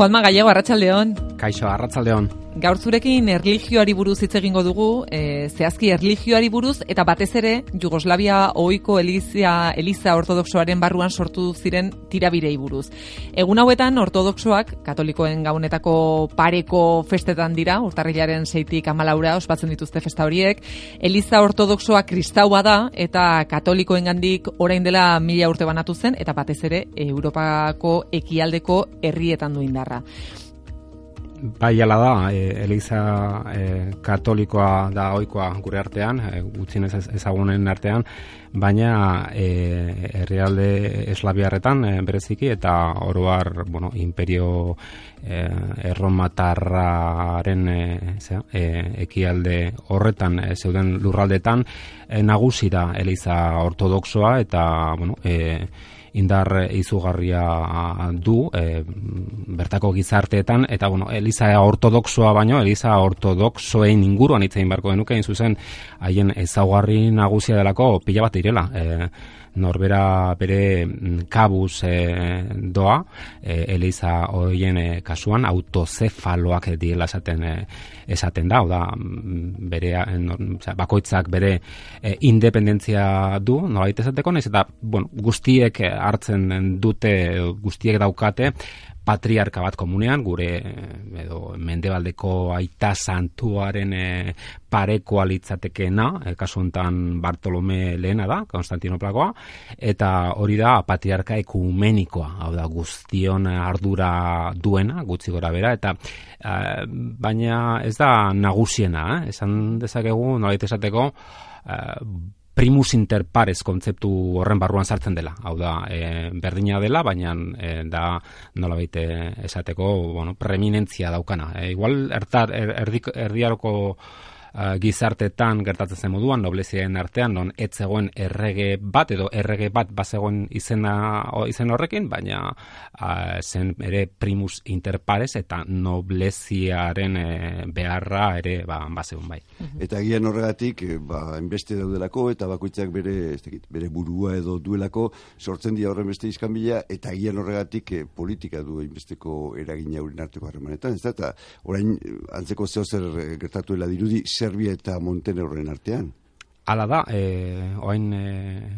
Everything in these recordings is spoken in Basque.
Juanma Gallego, Arratsaldeon. Kaixo, Arratsaldeon. Gaur zurekin erlijioari buruz hitz egingo dugu, e, zehazki erlijioari buruz eta batez ere Jugoslavia ohiko Eliza Eliza ortodoxoaren barruan sortu ziren tirabirei buruz. Egun hauetan ortodoxoak katolikoen gabonetako pareko festetan dira, urtarrilaren 6tik 14 ospatzen dituzte festa horiek. Eliza ortodoxoa kristaua da eta katolikoengandik orain dela mila urte banatu zen eta batez ere Europako ekialdeko herrietan du indarra. Bai, ala da, e, Eliza e, katolikoa da oikoa gure artean, e, gutxinez ezagunen artean, baina e, herrialde eslabiarretan e, bereziki eta oroar, bueno, imperio e, erromatarraren e, zera, e, ekialde horretan e, zeuden lurraldetan e, nagusi Eliza ortodoxoa eta, bueno, e, indar izugarria du e, bertako gizarteetan eta bueno, Eliza ortodoxoa baino Eliza ortodoxoen inguruan hitzein barko genuke zuzen haien ezaugarri nagusia delako pila bat direla. E, norbera bere mm, kabuz e, doa, e, Eliza horien e, kasuan autozefaloak diela esaten e, esaten da, da mm, bere bakoitzak bere e, independentzia du, nolait esateko, nez eta bueno, guztiek hartzen dute, guztiek daukate, patriarka bat komunean, gure edo mendebaldeko aita santuaren e, parekoa litzatekeena, e, kasu honetan Bartolome lehena da, Konstantinoplakoa, eta hori da patriarka ekumenikoa, hau da guztion ardura duena, gutxi gora bera, eta e, baina ez da nagusiena, eh? esan dezakegu, nolait esateko, primus inter pares kontzeptu horren barruan sartzen dela. Hau da, e, berdina dela, baina e, da nola baite esateko, bueno, preeminentzia daukana. E, igual, ertar, er, erdiaroko uh, gizartetan gertatzen zen moduan, nobleziaen artean, non ez zegoen errege bat, edo errege bat bazegoen izena, o, izen horrekin, baina uh, zen ere primus interpares eta nobleziaren eh, beharra ere ba, bazegoen bai. Mhm. Eta gian horregatik, ba, enbeste daudelako, eta bakoitzak bere, ez bere burua edo duelako, sortzen dira horren beste izkanbila, eta gian horregatik politika du inbesteko eragina urin arteko harremanetan, ez da, eta orain antzeko zeo zer gertatuela dirudi, Serbia eta Montenegroren artean. Hala da, e, oain e,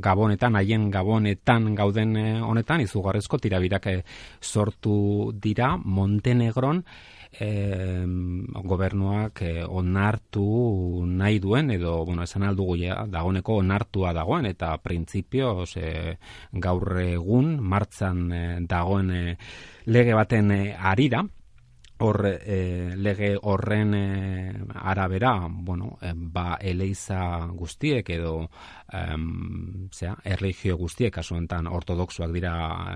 gabonetan, haien gabonetan gauden e, honetan, izugarrezko tirabirak e, sortu dira Montenegron, e, gobernuak e, onartu nahi duen, edo, bueno, esan aldugu ja, dagoneko onartua dagoen, eta printzipio, e, gaur egun, martzan e, dagoen e, lege baten e, arira, hor e, lege horren e, arabera, bueno, e, ba eleiza guztiek edo em, zera, erligio guztiek, kasu enten ortodoxuak dira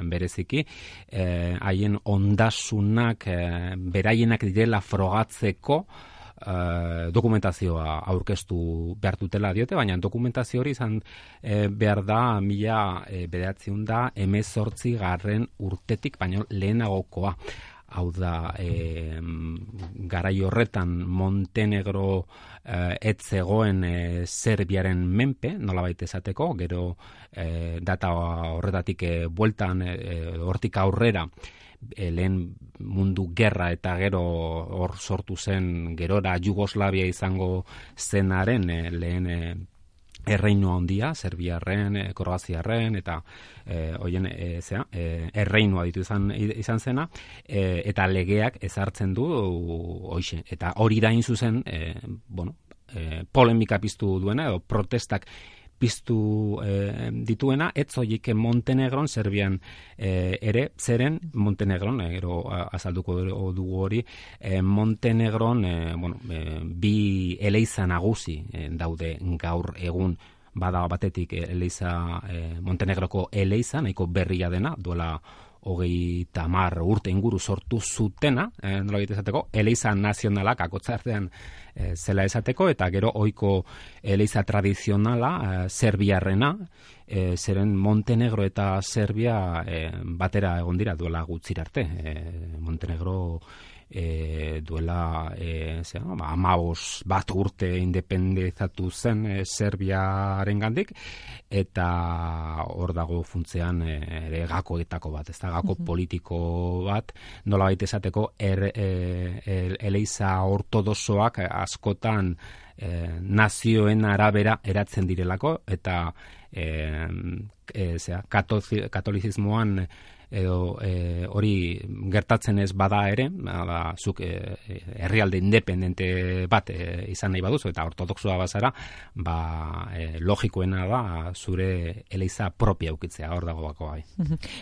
bereziki, haien ondasunak beraienak direla frogatzeko e, dokumentazioa aurkeztu behar dutela diote, baina dokumentazio hori izan e, behar da mila e, bedatziun da emezortzi garren urtetik, baina lehenagokoa hau da e, garai horretan Montenegro e, ez zegoen e, Serbiaren menpe, nola baita esateko, gero e, data horretatik e, bueltan e, hortik aurrera e, lehen mundu gerra eta gero hor sortu zen gerora Jugoslavia izango zenaren lehen erreinu handia, Serbiarren, e, Kroaziarren eta e, hoien e, zea, e, erreinua ditu izan izan zena e, eta legeak ezartzen du hoize eta hori da zuzen e, bueno, e, polemika piztu duena edo protestak piztu e, dituena, ez zoik Montenegron, Serbian e, ere, zeren Montenegron, e, gero azalduko dugu hori, e, Montenegron, e, bueno, e, bi eleiza nagusi e, daude gaur egun, bada batetik eleiza e, Montenegroko eleiza, nahiko berria dena, duela hogei tamar urte inguru sortu zutena, e, nola esateko, eleiza nazionalak akotzartean e, zela esateko, eta gero oiko eleiza tradizionala, e, serbiarrena, e, zeren Montenegro eta Serbia e, batera egon dira duela gutzirarte. E, Montenegro e, duela e, zera, ba, amabos bat urte independizatu zen e, Serbiaren gandik, eta hor dago funtzean e, ere gakoetako bat, ez da gako politiko bat, nola baita esateko er, e, e, eleiza ortodosoak askotan e, nazioen arabera eratzen direlako, eta e, e, zera, katolizismoan edo e, hori gertatzen ez bada ere, ba, zuk e, herrialde independente bat e, izan nahi baduzu eta ortodoxoa bazara, ba, e, logikoena da zure eleiza propia ukitzea hor dago bako bai.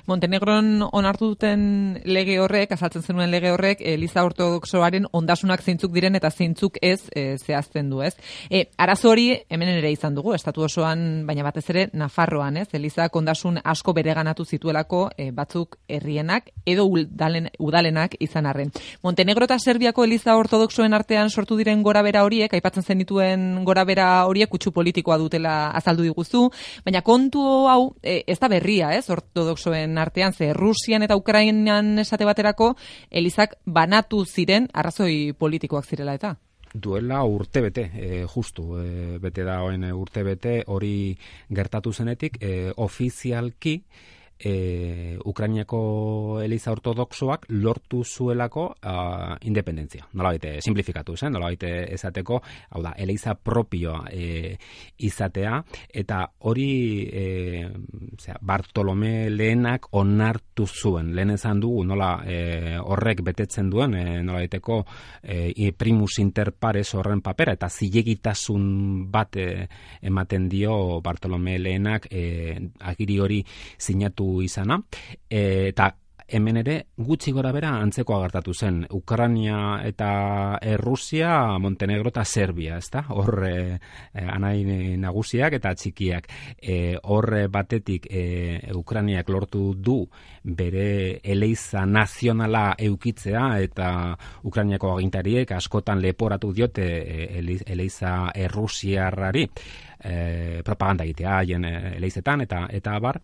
Montenegron onartu duten lege horrek, azaltzen zenuen lege horrek, eliza ortodoxoaren ondasunak zeintzuk diren eta zeintzuk ez e, zehazten du, ez? E, arazo hori hemen ere izan dugu, estatu osoan, baina batez ere Nafarroan, ez? Eliza ondasun asko bereganatu zituelako e, batzu batzuk herrienak edo udalen, udalenak izan arren. Montenegro eta Serbiako Eliza Ortodoxoen artean sortu diren gorabera horiek, aipatzen zen dituen gorabera horiek kutsu politikoa dutela azaldu diguzu, baina kontu hau e, ez da berria, ez, Ortodoxoen artean, ze Rusian eta Ukrainan esate baterako Elizak banatu ziren arrazoi politikoak zirela eta duela urte bete, e, justu, e, bete da hoen urte bete hori gertatu zenetik, e, ofizialki, e, Ukrainiako Eliza Ortodoxoak lortu zuelako uh, independentzia. Nola baite, simplifikatu zen, nola baite ezateko, hau da, Eliza propioa e, izatea, eta hori e, zera, Bartolome lehenak onartu zuen. Lehen ezan dugu, nola e, horrek betetzen duen, e, nola baiteko e, primus inter pares horren papera, eta zilegitasun bat e, ematen dio Bartolome lehenak e, agiri hori sinatu izana, e, eta hemen ere gutxi gora bera antzeko agartatu zen Ukraina eta Errusia, Montenegro eta Serbia, ezta? Hor e, anai nagusiak eta txikiak. E, hor batetik e, Ukrainiak lortu du bere eleiza nazionala eukitzea eta Ukrainiako agintariek askotan leporatu diote eleiza Errusiarrari e, propaganda egitea haien eleizetan eta eta bar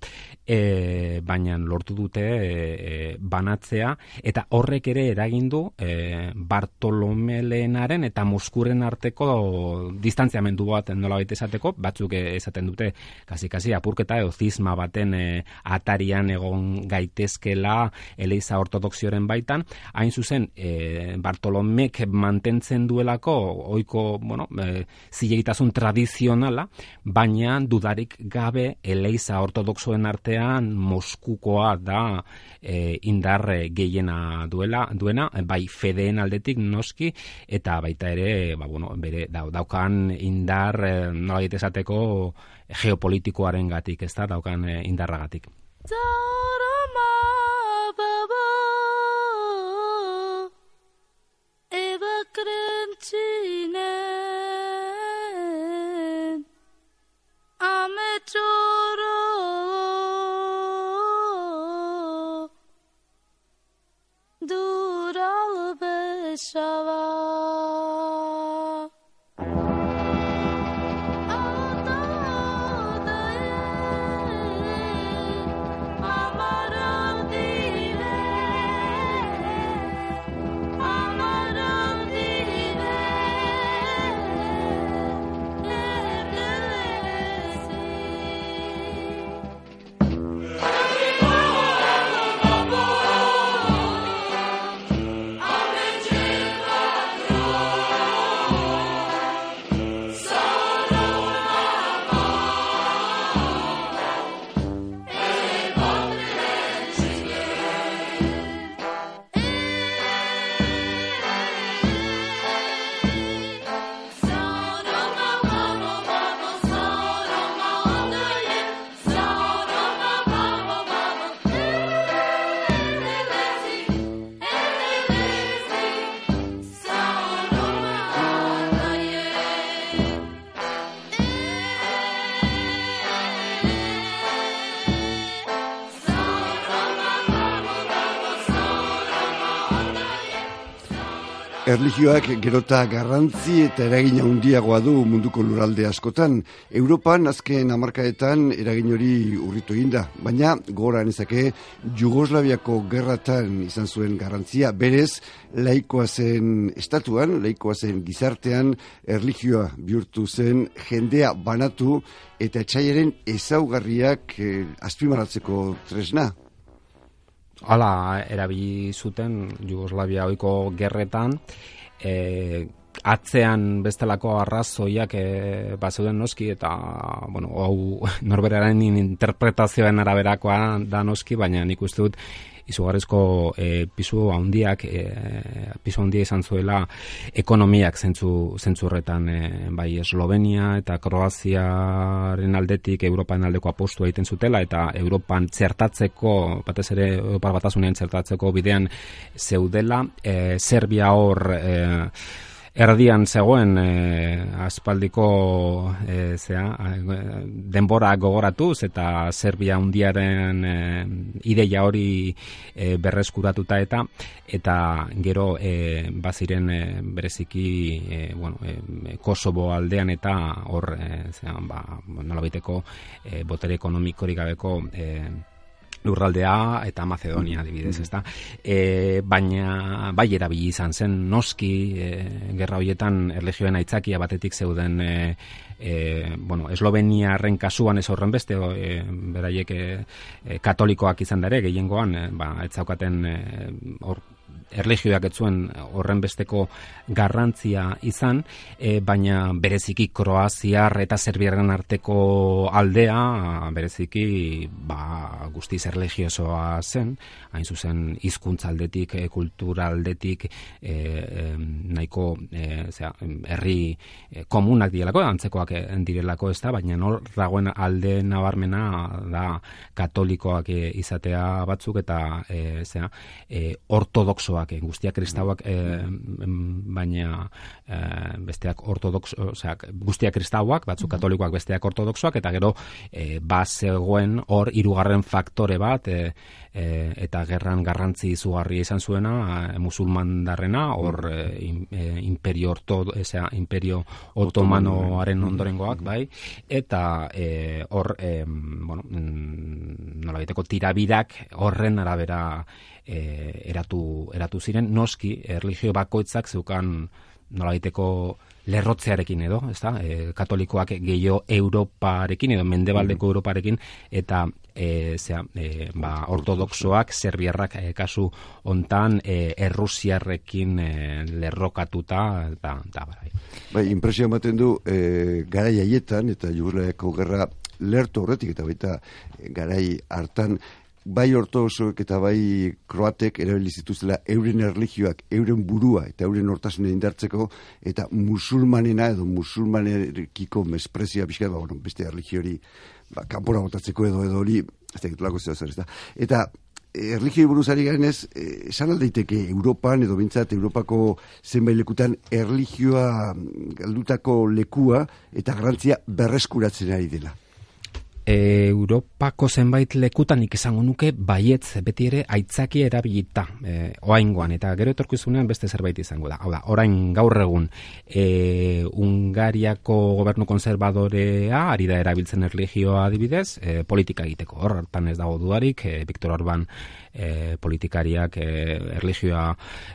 e, baina lortu dute e, banatzea eta horrek ere eragindu e, Bartolomelenaren eta Moskuren arteko distantziamendu bat nola baita esateko batzuk esaten dute kasi kasi apurketa edo zisma baten e, atarian egon gaitezkela eleiza ortodoxioren baitan. Hain zuzen e, Bartolomek mantentzen duelako oiko bueno, e, zilegitasun tradizionala baina dudarik gabe eleiza ortodoxoen artean Moskukoa da e, indar gehiena duela, duena, bai fedeen aldetik noski, eta baita ere, ba, bueno, bere, daukan indar, e, nola esateko geopolitikoaren gatik, ez da, daukan e, indarragatik. Erlijioak gerota garrantzi eta eragin handiagoa du munduko luralde askotan. Europan azken hamarkaetan eragin hori urritu da. baina gora nezake Jugoslaviako gerratan izan zuen garrantzia berez laikoa zen estatuan, laikoa zen gizartean erlijioa bihurtu zen jendea banatu eta etxaiaren ezaugarriak eh, azpimaratzeko tresna. Hala, erabili zuten Jugoslavia oiko gerretan, e, atzean bestelako arrazoiak e, bazeuden noski, eta, bueno, hau norberaren interpretazioen araberakoa da noski, baina nik uste dut izugarrizko e, pisu handiak e, pisu handia izan zuela ekonomiak zentzu zentzurretan e, bai Eslovenia eta Kroaziaren aldetik Europan aldeko apostu egiten zutela eta Europan txertatzeko batez ere Europar batasunean txertatzeko bidean zeudela. E, Serbia hor e, erdian zegoen e, aspaldiko e, zea, denbora gogoratuz eta Serbia undiaren e, ideia hori e, berreskuratuta eta eta gero e, baziren e, bereziki e, bueno, e, Kosovo aldean eta hor e, zea, ba, nolabiteko e, botere ekonomikorik gabeko e, lurraldea eta Macedonia adibidez, ezta? E, baina bai erabili izan zen noski e, gerra hoietan erlegioen aitzakia batetik zeuden e, e, bueno, Esloveniarren kasuan ez horren beste e, beraiek e, e, katolikoak izan dare gehiengoan e, ba ez zaukaten e, hor erligioak ez zuen horren besteko garrantzia izan, e, baina bereziki Kroaziar eta Serbiaren arteko aldea, bereziki ba, guztiz erligiosoa zen, hain zuzen hizkuntza aldetik, e, kultura aldetik, e, e, nahiko e, zera, herri e, komunak dielako, antzekoak direlako ez da, baina nor dagoen alde nabarmena da katolikoak e, izatea batzuk eta e, zera, e, ortodoxoak kristauak, eh, guztiak kristauak, eh, baina eh, besteak ortodox, osea, guztiak kristauak, batzuk katolikoak besteak ortodoxoak, eta gero eh, zegoen hor hirugarren faktore bat, eh, eh, eta gerran garrantzi izugarria izan zuena, eh, musulman darrena, hor eh, imperio, orto, esea, imperio otomanoaren ondorengoak, bai, eta eh, hor, eh, bueno, mm, nola biteko tirabirak horren arabera e, eratu, eratu ziren, noski, erligio bakoitzak zeukan nolaiteko lerrotzearekin edo, ez da, e, katolikoak gehiago Europarekin edo mendebaldeko mm. Europarekin, eta e, zera, e, ba, ortodoxoak, serbiarrak e, kasu ontan e, errusiarrekin e, lerrokatuta, eta da, bai. Bai, impresio ematen du, e, garai haietan, eta jugurleako gerra lertu horretik, eta baita garai hartan, bai ortodoxoek eta bai kroatek erabili zituztela euren erlijioak, euren burua eta euren hortasune indartzeko eta musulmanena edo musulmanerekiko mesprezia bizka, ba, bueno, beste erlijiori ba, kanpora botatzeko edo edo hori, ez da, zer, ez da. Eta erlijioi buruzari garen ez, eh, esan aldeiteke Europan edo bintzat Europako zenbait lekutan erlijioa galdutako lekua eta garantzia berreskuratzen ari dela. E, Europako zenbait lekutan nik esango nuke baietz beti ere aitzaki erabilita e, oaingoan eta gero etorkizunean beste zerbait izango da. Hau da, orain gaur egun e, Ungariako gobernu konservadorea ari da erabiltzen erligioa adibidez e, politika egiteko. Hor, hartan ez dago dudarik, e, Viktor Orban e, politikariak e, erligioa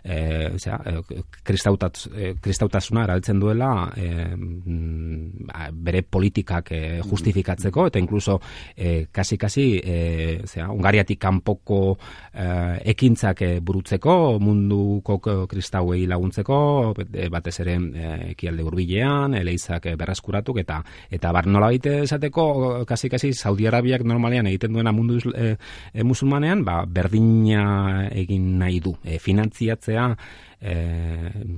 e, zera, e, kristautasuna erabiltzen duela e, bere politikak e, justifikatzeko eta incluso eh, kasi kasi eh, zera, Ungariatik kanpoko eh, ekintzak eh, burutzeko munduko kristauei laguntzeko eh, batez ere eh, ekialde hurbilean eleizak eh, berreskuratuk eta eta bar baite esateko kasi kasi Saudi Arabiak normalean egiten duena mundu eh, musulmanean ba, berdina egin nahi du eh, finantziatzea e,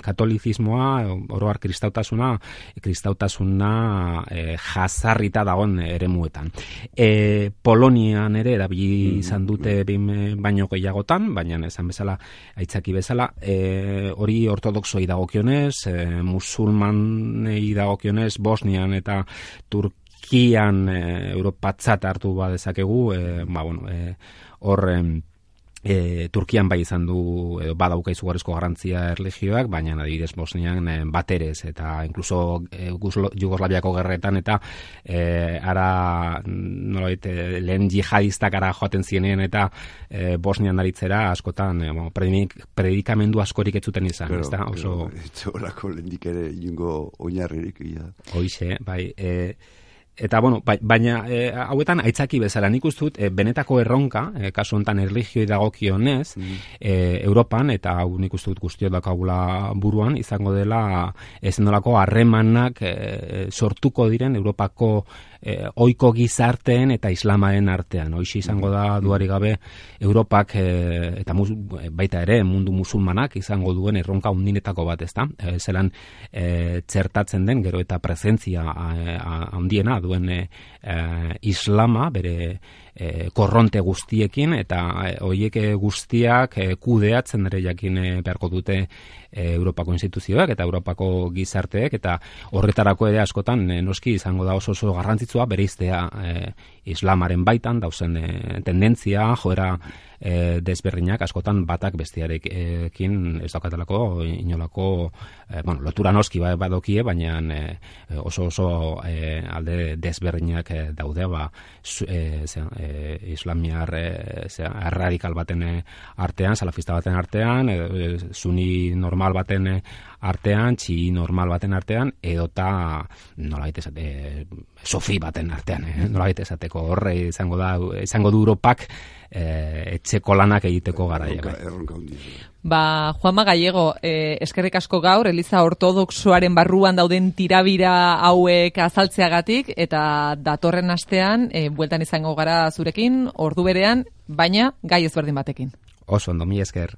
katolizismoa, oroar kristautasuna, kristautasuna e, jazarrita dagoen eremuetan. E, Polonian ere erabili mm-hmm. izan dute baino gehiagotan, baina esan bezala, aitzaki bezala, e, hori ortodoxoi dagokionez, e, musulmanei dagokionez, Bosnian eta Turkian e, Europatzat hartu badezakegu, e, ba, bueno, e, hor e, Turkian bai izan du edo badauka izugarrizko garrantzia erlijioak, baina adibidez Bosnian e, baterez eta incluso e, Jugoslaviako gerretan eta e, ara nolait e, lehen jihadistak ara joaten zienen eta e, Bosnian aritzera askotan e, predikamendu askorik ez zuten izan, claro, ezta? Oso Eta horako lehendik ere inungo oinarririk. Ja. Hoize, bai, e, eta bueno, bai, baina e, hauetan aitzaki bezala nik ustut e, benetako erronka, e, kasu hontan erlijioi dagokionez, mm e, Europan eta hau nik ustut guztiok dakagula buruan izango dela ezenolako harremanak e, sortuko diren Europako e, oiko gizarteen eta islamaren artean. Hoixe izango da mm-hmm. duari gabe Europak e, eta mus, baita ere mundu musulmanak izango duen erronka undinetako bat, ezta? E, zelan e, txertatzen den gero eta presentzia handiena duen e, islama bere e, korronte guztiekin eta e, hoiek guztiak e, kudeatzen ere jakin e, beharko dute e, Europako instituzioak eta Europako gizarteek eta horretarako ere askotan e, noski izango da oso oso garrantzitsua bereiztea e, islamaren baitan dauzen e, tendentzia joera e, desberdinak askotan batak bestiarekin ez daukatelako inolako e, bueno, lotura noski ba, badokie, baina e, oso oso e, alde desberdinak e, daude ba, e, e, islamiar e, radikal baten artean, salafista baten artean, e, suni normal baten artean, txi normal baten artean, edota nola esate, sofi baten artean, eh? nola esateko horre izango da, izango du Europak e, etxeko lanak egiteko garaia. Bai. Ba, Juanma Gallego, eh, eskerrik asko gaur, Eliza Ortodoxoaren barruan dauden tirabira hauek azaltzeagatik, eta datorren astean, eh, bueltan izango gara zurekin, ordu berean, baina gai ezberdin batekin. Oso, ondo, mi esker.